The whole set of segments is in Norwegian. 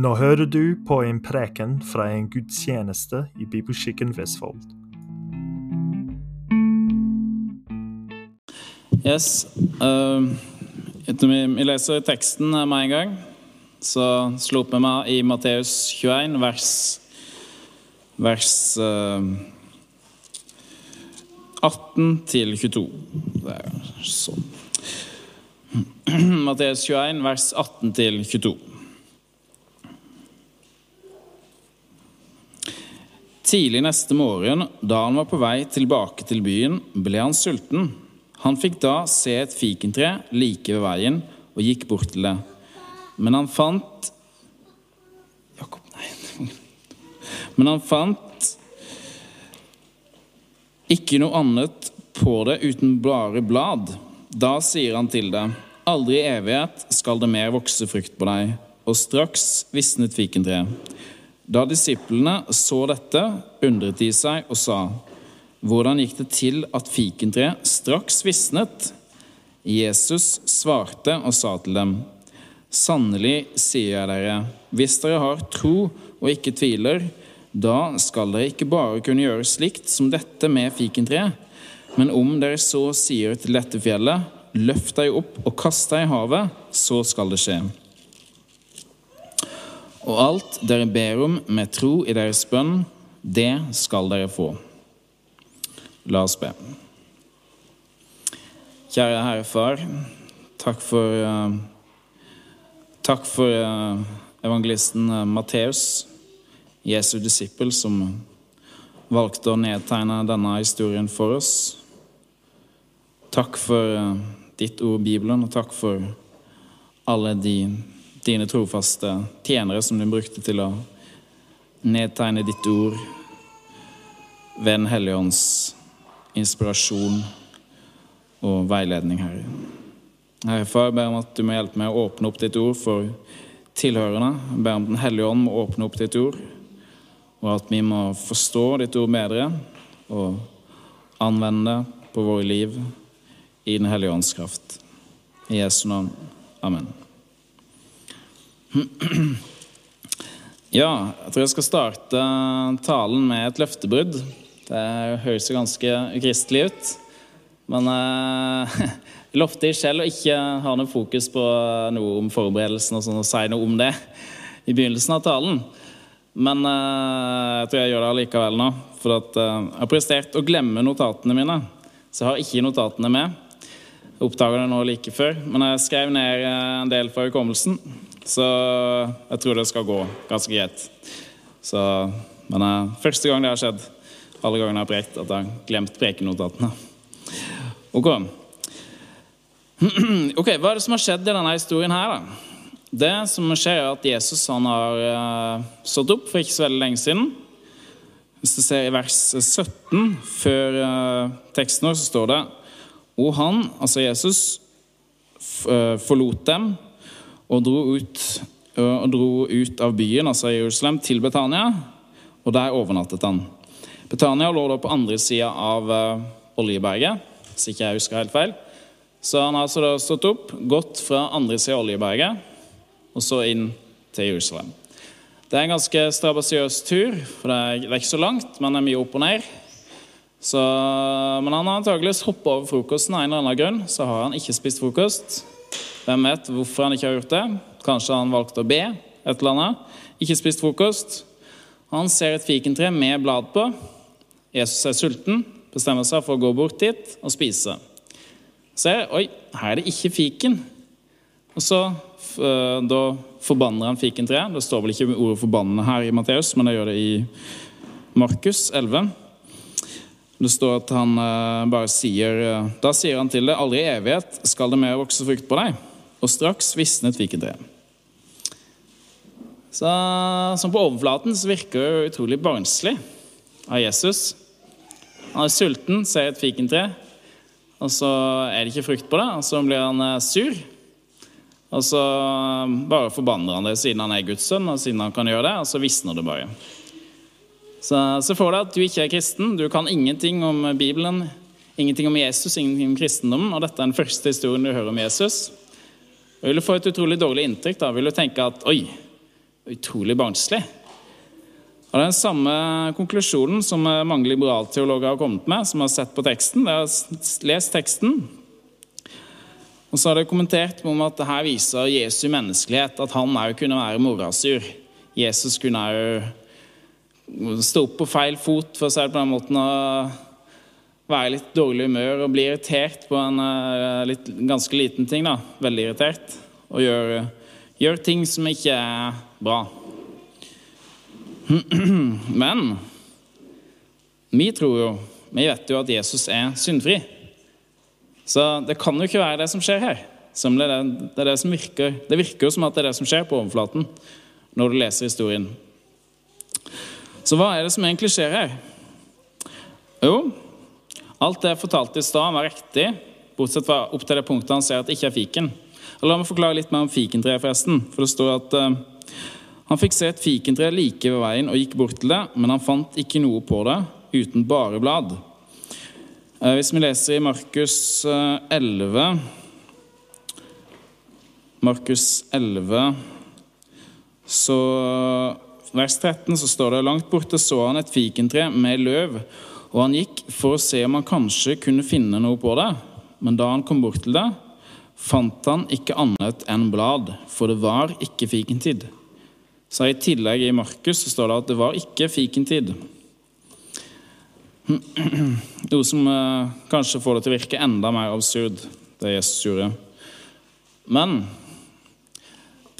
Nå hører du på en preken fra en gudstjeneste i Bibelskikken Vestfold. Yes. Uh, etter vi, vi leser teksten med en gang. Så slo vi meg i Matteus 21, vers, vers uh, 18 til 22. Det er sånn. Matteus 21, vers 18 til 22. Tidlig neste morgen, da han var på vei tilbake til byen, ble han sulten. Han fikk da se et fikentre like ved veien og gikk bort til det. Men han fant Jakob, nei Men han fant ikke noe annet på det uten bare blad. Da sier han til det, aldri i evighet skal det mer vokse frukt på deg. Og straks visnet fikentreet. Da disiplene så dette, undret de seg og sa:" Hvordan gikk det til at fikentreet straks visnet? Jesus svarte og sa til dem:" Sannelig sier jeg dere, hvis dere har tro og ikke tviler, da skal dere ikke bare kunne gjøre slikt som dette med fikentreet, men om dere så sier til dette fjellet, løft deg opp og kast deg i havet, så skal det skje. Og alt dere ber om med tro i deres bønn, det skal dere få. La oss be. Kjære Herre Far, takk for, uh, takk for uh, evangelisten uh, Matteus, Jesu disippel, som valgte å nedtegne denne historien for oss. Takk for ditt ord, Bibelen, og takk for alle de dine trofaste tjenere som du brukte til å nedtegne ditt ord ved Den hellige ånds inspirasjon og veiledning, Herre. Herre Far, jeg ber om at du må hjelpe meg å åpne opp ditt ord for tilhørende. Jeg ber om Den hellige ånd må åpne opp ditt ord, og at vi må forstå ditt ord bedre og anvende det på våre liv i Den hellige ånds kraft. I Jesu navn. Amen. Ja, jeg tror jeg skal starte talen med et løftebrudd. Det høres jo ganske ukristelig ut. Men eh, jeg lovte selv å ikke ha noe fokus på noe om forberedelsen og, sånn, og si noe om det i begynnelsen av talen. Men eh, jeg tror jeg gjør det allikevel nå. For at, eh, jeg har prestert å glemme notatene mine. Så jeg har ikke notatene med. Jeg oppdaga det nå like før. Men jeg skrev ned en del fra hukommelsen. Så jeg tror det skal gå ganske greit. Så, men uh, første gang det har skjedd, alle gangene jeg har prekt, at jeg har glemt prekenotatene. Ok. ok, Hva er det som har skjedd i denne historien her? da? Det som skjer, er at Jesus han har uh, stått opp for ikke så veldig lenge siden. Hvis du ser i vers 17 før uh, teksten, så står det Og han, altså Jesus, forlot dem og dro ut, og dro ut av byen, altså Jerusalem, til Betania, og der overnattet han. Betania lå da på andre sida av uh, Oljeberget, hvis ikke jeg husker helt feil. Så han har altså da stått opp, gått fra andre sida av Oljeberget og så inn til Jerusalem. Det er en ganske strabasiøs tur, for det er, ikke så langt, men det er mye opp og ned. Så, men han har antakeligvis hoppa over frokosten av en eller annen grunn. Så har han ikke spist frokost. Hvem vet hvorfor han ikke har gjort det? Kanskje han valgte å be? et eller annet. Ikke spist frokost. Han ser et fikentre med blad på. Jesus er sulten, bestemmer seg for å gå bort dit og spise. Ser oi, her er det ikke fiken. Og så Da forbanner han fikentreet. Det står vel ikke ordet 'forbanne' her i Matteus, men det gjør det i Markus 11. Det står at han bare sier Da sier han til det, 'Aldri i evighet skal det mer vokse frukt på deg' og straks visnet fikentreet. Så, som på overflaten så virker det utrolig barnslig av Jesus. Han er sulten, ser et fikentre, og så er det ikke frukt på det. Og så blir han eh, sur. Og så eh, bare forbanner han det siden han er Guds sønn, og siden han kan gjøre det, og så visner det bare. Så se for deg at du ikke er kristen, du kan ingenting om Bibelen, ingenting om Jesus, ingenting om kristendommen, og dette er den første historien du hører om Jesus. Og vil du få et utrolig dårlig inntrykk. da, Vil du tenke at oi, utrolig barnslig. Og den samme konklusjonen som mange liberalteologer har kommet med, som har sett på teksten. De har lest teksten, og så har de kommentert om at dette viser Jesu menneskelighet, at han òg kunne være morasur. Jesus kunne òg stå opp på feil fot, for å si det på den måten, og være i litt dårlig humør og bli irritert på en uh, litt, ganske liten ting. da, Veldig irritert. Og gjøre, gjør ting som ikke er bra. Men vi tror jo, vi vet jo at Jesus er syndfri. Så det kan jo ikke være det som skjer her. Det det, det som virker. Det virker jo som at det er det som skjer på overflaten når du leser historien. Så hva er det som egentlig skjer her? Jo, alt det jeg fortalte i stad, var riktig, bortsett fra opp til det punktet han ser at det ikke er fiken. Og la meg forklare litt mer om fikentreet, forresten. For det står at uh, han fikk se et fikentre like ved veien og gikk bort til det, men han fant ikke noe på det uten bare blad. Uh, hvis vi leser i Markus 11 eh, Markus 11, så vers 13, så står det langt borte så han et fikentre med løv, og han gikk for å se om han kanskje kunne finne noe på det. Men da han kom bort til det, fant han ikke annet enn blad, for det var ikke fikentid. Så I tillegg i Markus så står det at det var ikke fikentid. Noe som eh, kanskje får det til å virke enda mer absurd, det Jesus gjorde. Men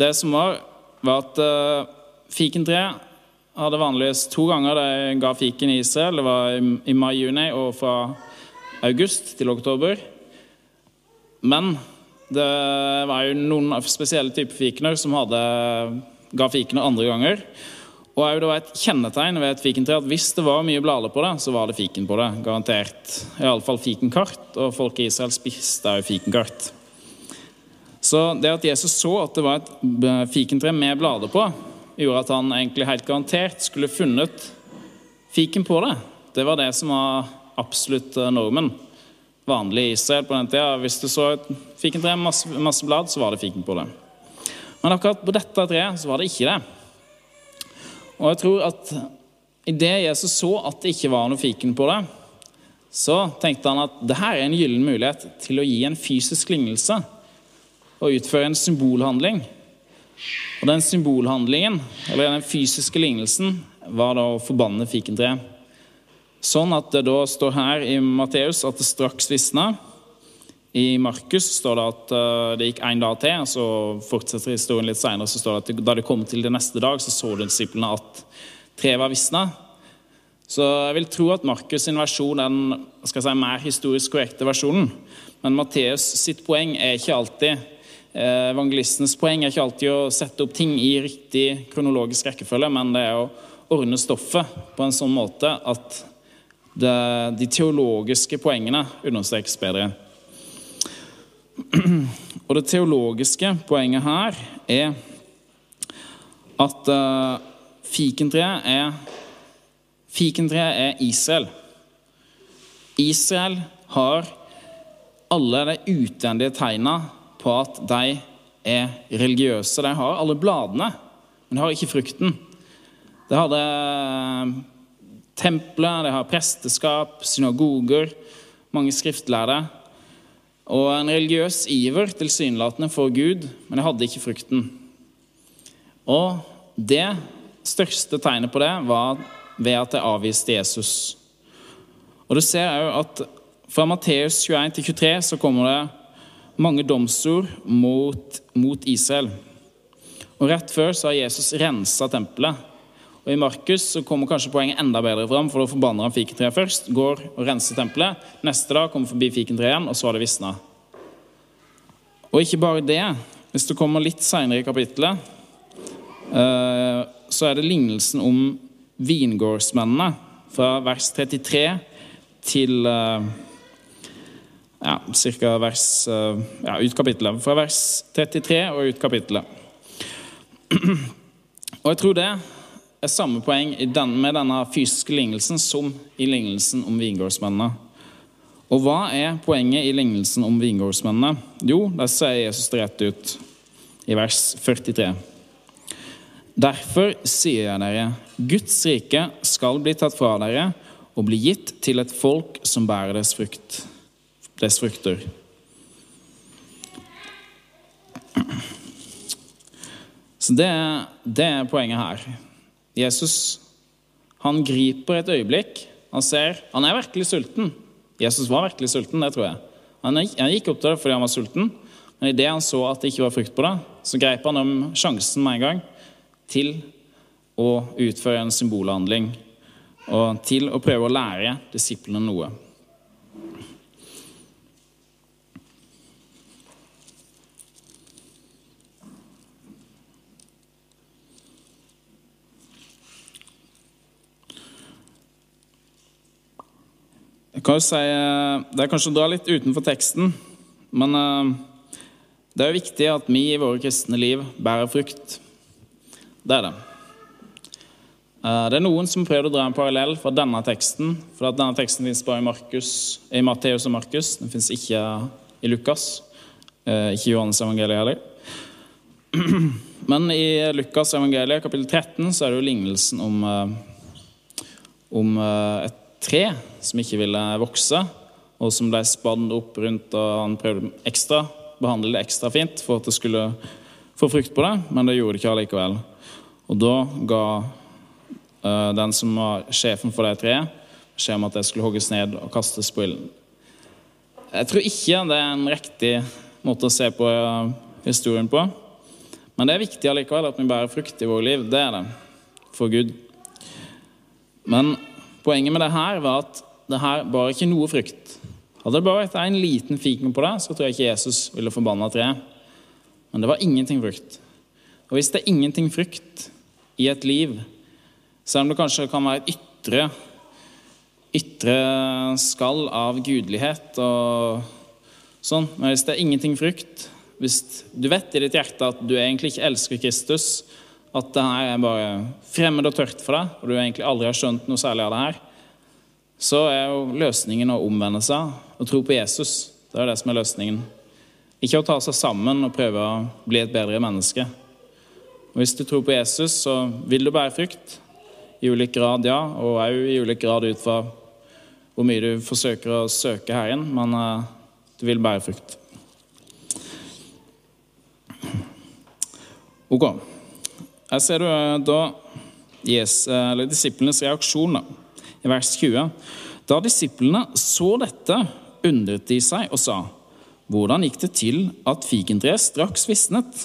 det som var, var at eh, fikentreet hadde vanligvis to ganger de ga fiken i Israel. Det var i, mai-juni og fra august til oktober. Men det var jo noen spesielle typer fikener som hadde ga fikene andre ganger. Og Det var et kjennetegn ved et fikentre at hvis det var mye blader på det, så var det fiken på det. Garantert. Iallfall fikenkart, og folk i Israel spiste også fikenkart. Så det at Jesus så at det var et fikentre med blader på, gjorde at han egentlig helt garantert skulle funnet fiken på det. Det var det som var absolutt eh, normen. Vanlig i Israel på den tida. Hvis du så et fikentre med masse, masse blad, så var det fiken på det. Men akkurat på dette treet så var det ikke det. Og jeg tror at idet Jesus så at det ikke var noe fiken på det, så tenkte han at det her er en gyllen mulighet til å gi en fysisk lignelse og utføre en symbolhandling. Og den symbolhandlingen, eller den fysiske lignelsen, var da å forbanne fikentreet. Sånn at det da står her i Matteus at det straks visna. I Markus står det at uh, det gikk en dag til, og så fortsetter historien litt senere, så står det at da det kom til det neste dag, så så disiplene at treet var visna. Så jeg vil tro at Markus' sin versjon er den si, mer historisk korrekte versjonen. Men Matteus sitt poeng er ikke alltid eh, Evangelistenes poeng er ikke alltid å sette opp ting i riktig kronologisk rekkefølge, men det er å ordne stoffet på en sånn måte at det, de teologiske poengene understrekes bedre. Og det teologiske poenget her er at uh, fikentreet er Fikentreet er Israel. Israel har alle de utvendige tegna på at de er religiøse. De har alle bladene, men de har ikke frukten. De hadde eh, tempelet, de har presteskap, synagoger, mange skriftlærde og en religiøs iver tilsynelatende for Gud, men de hadde ikke frukten. Og det største tegnet på det var ved at de avviste Jesus. Og du ser òg at fra Matteus 21 til 23 så kommer det mange domsord mot, mot Israel. Og Rett før så har Jesus rensa tempelet. Og I Markus så kommer kanskje poenget enda bedre fram, for da forbanner han fikentreet først. Går og renser tempelet. Neste dag kommer forbi fikentreet igjen, og så har det visna. Og ikke bare det. Hvis du kommer litt seinere i kapittelet, eh, så er det lignelsen om vingårdsmennene fra vers 33 til eh, ja, cirka vers eh, ja, ut. Fra vers 33 og ut kapittelet. Og jeg tror det er samme poeng med denne fysiske lignelsen som i lignelsen om vingårdsmennene. Og hva er poenget i lignelsen om vingårdsmennene? Jo, der sier Jesus rett ut i vers 43. Derfor sier jeg dere, Guds rike skal bli tatt fra dere og bli gitt til et folk som bærer dess, frukt, dess frukter. Så det, det er poenget her. Jesus han griper et øyeblikk. Han ser Han er virkelig sulten. Jesus var virkelig sulten, det tror jeg. Han, han gikk opp til det fordi han var sulten. Men idet han så at det ikke var frukt på det, så grep han om sjansen med en gang til å utføre en symbolhandling og til å prøve å lære disiplene noe. Jeg kan jo si, eh, Det er kanskje å dra litt utenfor teksten, men eh, det er jo viktig at vi i våre kristne liv bærer frukt. Det er det. Eh, det er noen som prøvde å dra en parallell fra denne teksten. For denne teksten fins bare i, Markus, i Matteus og Markus. Den fins ikke i Lukas. Ikke i Johannes evangeliet heller. Men i Lukas evangeliet kapittel 13 så er det jo lignelsen om, om et tre som ikke ville vokse, og som ble spadd opp rundt, og han prøvde ekstra, behandle det ekstra fint for at det skulle få frukt på det, men det gjorde det ikke allikevel. Og da ga uh, den som var sjefen for det treet, beskjed om at det skulle hogges ned og kastes på ilden. Jeg tror ikke det er en riktig måte å se på uh, historien på. Men det er viktig allikevel at vi bærer frukt i vårt liv. Det er det for Gud. Men poenget med det her var at det her bar ikke noe frukt. Hadde det bare vært en liten fiken på det, så tror jeg ikke Jesus ville forbanna treet. Men det var ingenting frukt. Og hvis det er ingenting frukt, i et liv. Selv om det kanskje kan være et ytre, ytre skall av gudelighet og sånn. Men hvis det er ingenting frukt, hvis du vet i ditt hjerte at du egentlig ikke elsker Kristus, at det her er bare fremmed og tørt for deg, og du egentlig aldri har skjønt noe særlig av det her, så er jo løsningen å omvende seg og tro på Jesus. Det er det som er løsningen. Ikke å ta seg sammen og prøve å bli et bedre menneske. Og Hvis du tror på Jesus, så vil du bære frukt. I ulik grad, ja, og òg i ulik grad ut fra hvor mye du forsøker å søke Herren, men uh, du vil bære frukt. Ok. Her ser du uh, da yes, eller disiplenes reaksjon da, i vers 20. Da disiplene så dette, undret de seg og sa:" Hvordan gikk det til at fikentreet straks visnet?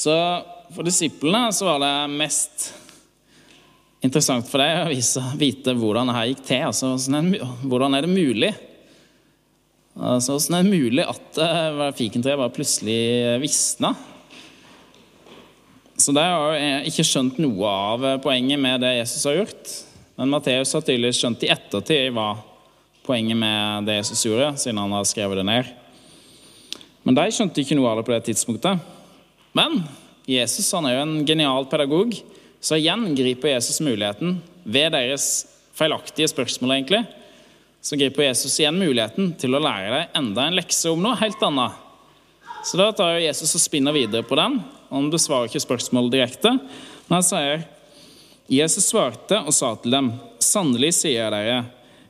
Så for disiplene så var det mest interessant for deg å vise, vite hvordan det her gikk til. Altså, hvordan er det mulig? Altså, hvordan er det mulig at uh, fikentreet bare plutselig visna? Så det har jeg ikke skjønt noe av poenget med det Jesus har gjort. Men Matteus har tydeligvis skjønt i ettertid hva poenget med det Jesus gjorde, siden han har skrevet det ned. Men de skjønte ikke noe av det på det tidspunktet. Men Jesus han er jo en genial pedagog, så igjen griper Jesus muligheten ved deres feilaktige spørsmål. egentlig, Så griper Jesus igjen muligheten til å lære deg enda en lekse om noe helt annet. Så da tar Jesus og spinner videre på den. Han besvarer ikke spørsmålet direkte, men han sier Jesus svarte og sa til dem, sannelig sier jeg dere,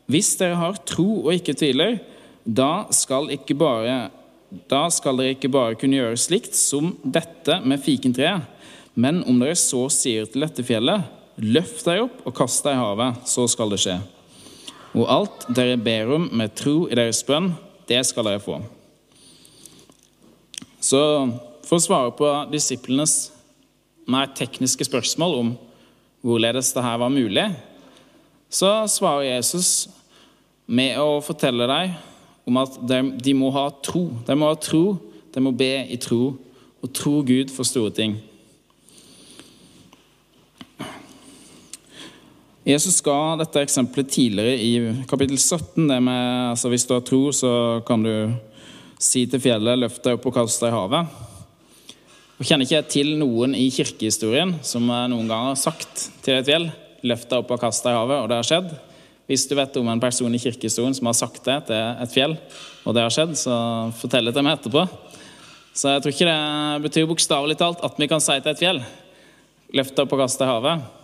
hvis dere har tro og ikke tviler, da skal bare da skal dere ikke bare kunne gjøre slikt som dette med fikentreet, men om dere så sier til dette fjellet, løft deg opp og kast deg i havet, så skal det skje. Og alt dere ber om med tro i deres bønn, det skal dere få. Så for å svare på disiplenes mer tekniske spørsmål om hvorledes dette var mulig, så svarer Jesus med å fortelle deg om at de må ha tro. De må ha tro, de må be i tro, og tro Gud for store ting. Jesus ga dette eksempelet tidligere i kapittel 17. Det med, altså Hvis du har tro, så kan du si til fjellet 'løft deg opp og kast deg i havet'. Jeg kjenner ikke til noen i kirkehistorien som noen gang har sagt til et fjell 'løft deg opp og kast deg i havet', og det har skjedd. Hvis du vet om en person i kirkehistorien som har sagt det til et fjell, og det har skjedd, så fortell det til meg etterpå. Så jeg tror ikke det betyr bokstavelig talt at vi kan si til et fjell løft deg opp og kast deg i havet.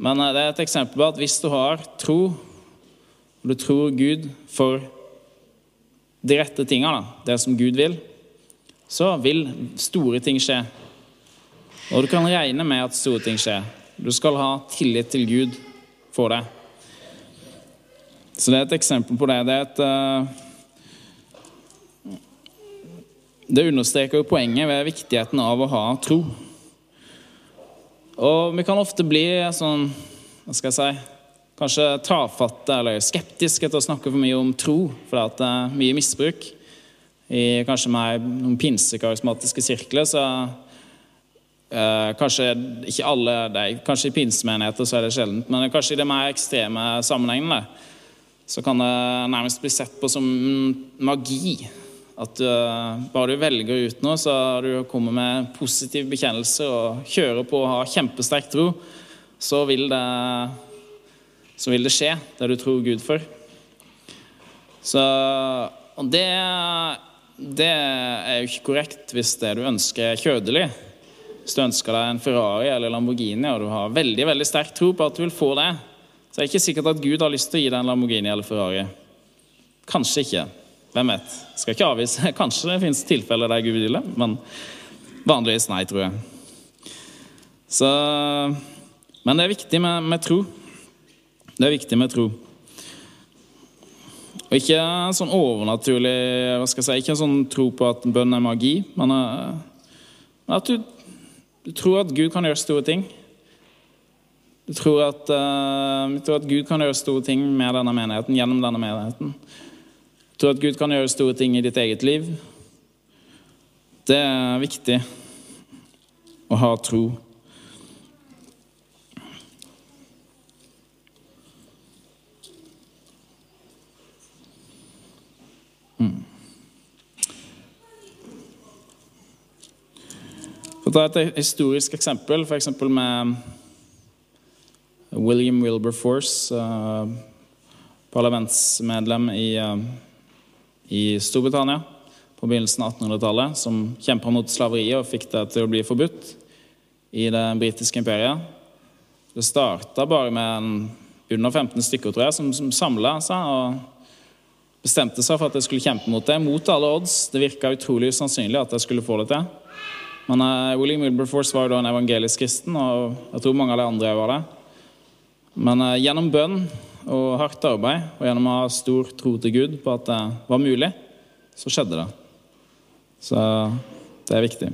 Men eh, det er et eksempel på at hvis du har tro, og du tror Gud for de rette tinga, det som Gud vil, så vil store ting skje. Og du kan regne med at store ting skjer. Du skal ha tillit til Gud for det. Så det er et eksempel på det. Det et uh, Det understreker poenget ved viktigheten av å ha tro. Og vi kan ofte bli sånn Hva skal jeg si Kanskje tafatte eller skeptiske til å snakke for mye om tro, for det er mye misbruk. I kanskje mer noen pinsekarismatiske sirkler så eh, Kanskje ikke alle de, Kanskje i pinsemenigheter så er det sjeldent, men kanskje i de mer ekstreme sammenhengene så kan det nærmest bli sett på som magi at du, bare du velger ut noe, så har du kommet med positiv bekjennelse og kjører på og har kjempesterk tro, så vil, det, så vil det skje, det du tror Gud for. Så Og det, det er jo ikke korrekt hvis det du ønsker, er kjødelig. Hvis du ønsker deg en Ferrari eller Lamborghini og du har veldig veldig sterk tro på at du vil få det, så er det ikke sikkert at Gud har lyst til å gi deg en Lamborghini eller Ferrari. Kanskje ikke. Hvem vet? Skal ikke avvise. Kanskje det fins tilfeller der Gud vil men vanligvis nei, tror jeg. Så, men det er viktig med, med, tro. Det er viktig med tro. Og ikke sånn overnaturlig hva skal jeg si, Ikke sånn tro på at bønn er magi, men uh, at du, du, tror at Gud kan gjøre store ting. Du tror at, uh, du tror at Gud kan gjøre store ting med denne menigheten, gjennom denne menigheten tror at Gud kan gjøre store ting i ditt eget liv. Det er viktig å ha tro. Mm. For å ta et historisk eksempel, f.eks. med William Wilberforce, uh, parlamentsmedlem i uh, i Storbritannia på begynnelsen av 1800-tallet, som kjempa mot slaveriet og fikk det til å bli forbudt i det britiske imperiet. Det starta bare med en, under 15 stykker, tror jeg, som, som samla seg og bestemte seg for at de skulle kjempe mot det, mot alle odds. Det virka utrolig usannsynlig at de skulle få det til. Men uh, William Wilberforce var jo da en evangelisk kristen, og jeg tror mange av de andre var det. Men uh, gjennom bønn og hardt arbeid og gjennom å ha stor tro til Gud på at det var mulig, så skjedde det. Så det er viktig.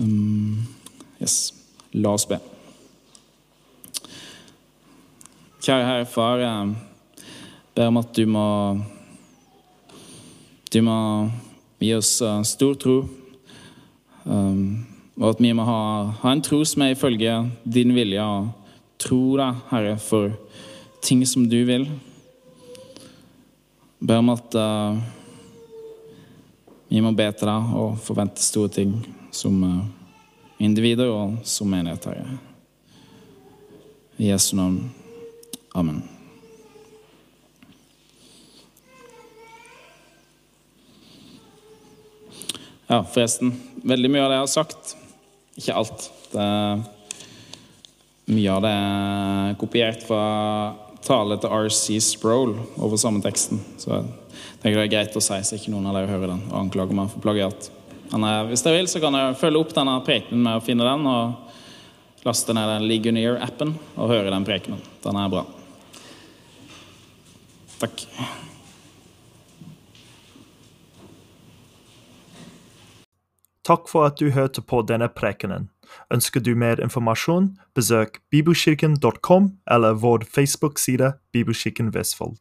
Um, yes. La oss be. Kjære Herre Far, jeg ber om at du må Du må gi oss uh, stor tro, um, og at vi må ha, ha en tro som er ifølge din vilje. og tro deg, Herre, for ting som du vil. Be om at uh, vi må be til deg og forvente store ting som uh, individer og som menighet, Herre. I Jesu navn. Amen. Ja, forresten. Veldig mye av det jeg har sagt. Ikke alt. Det mye av det er kopiert fra tale til RC Sproul over samme teksten. Så jeg tenker det er greit å si, så ikke noen av dere hører den og anklager meg for plagiat. Men eh, hvis dere vil, så kan dere følge opp denne prekenen med å finne den og laste ned den Ligonier-appen og høre den prekenen. Den er bra. Takk. Takk for at du hørte på denne prekenen. Ønsker du mer informasjon, besøk bibelkirken.com eller vår Facebook-side Bibelkirken Vestfold.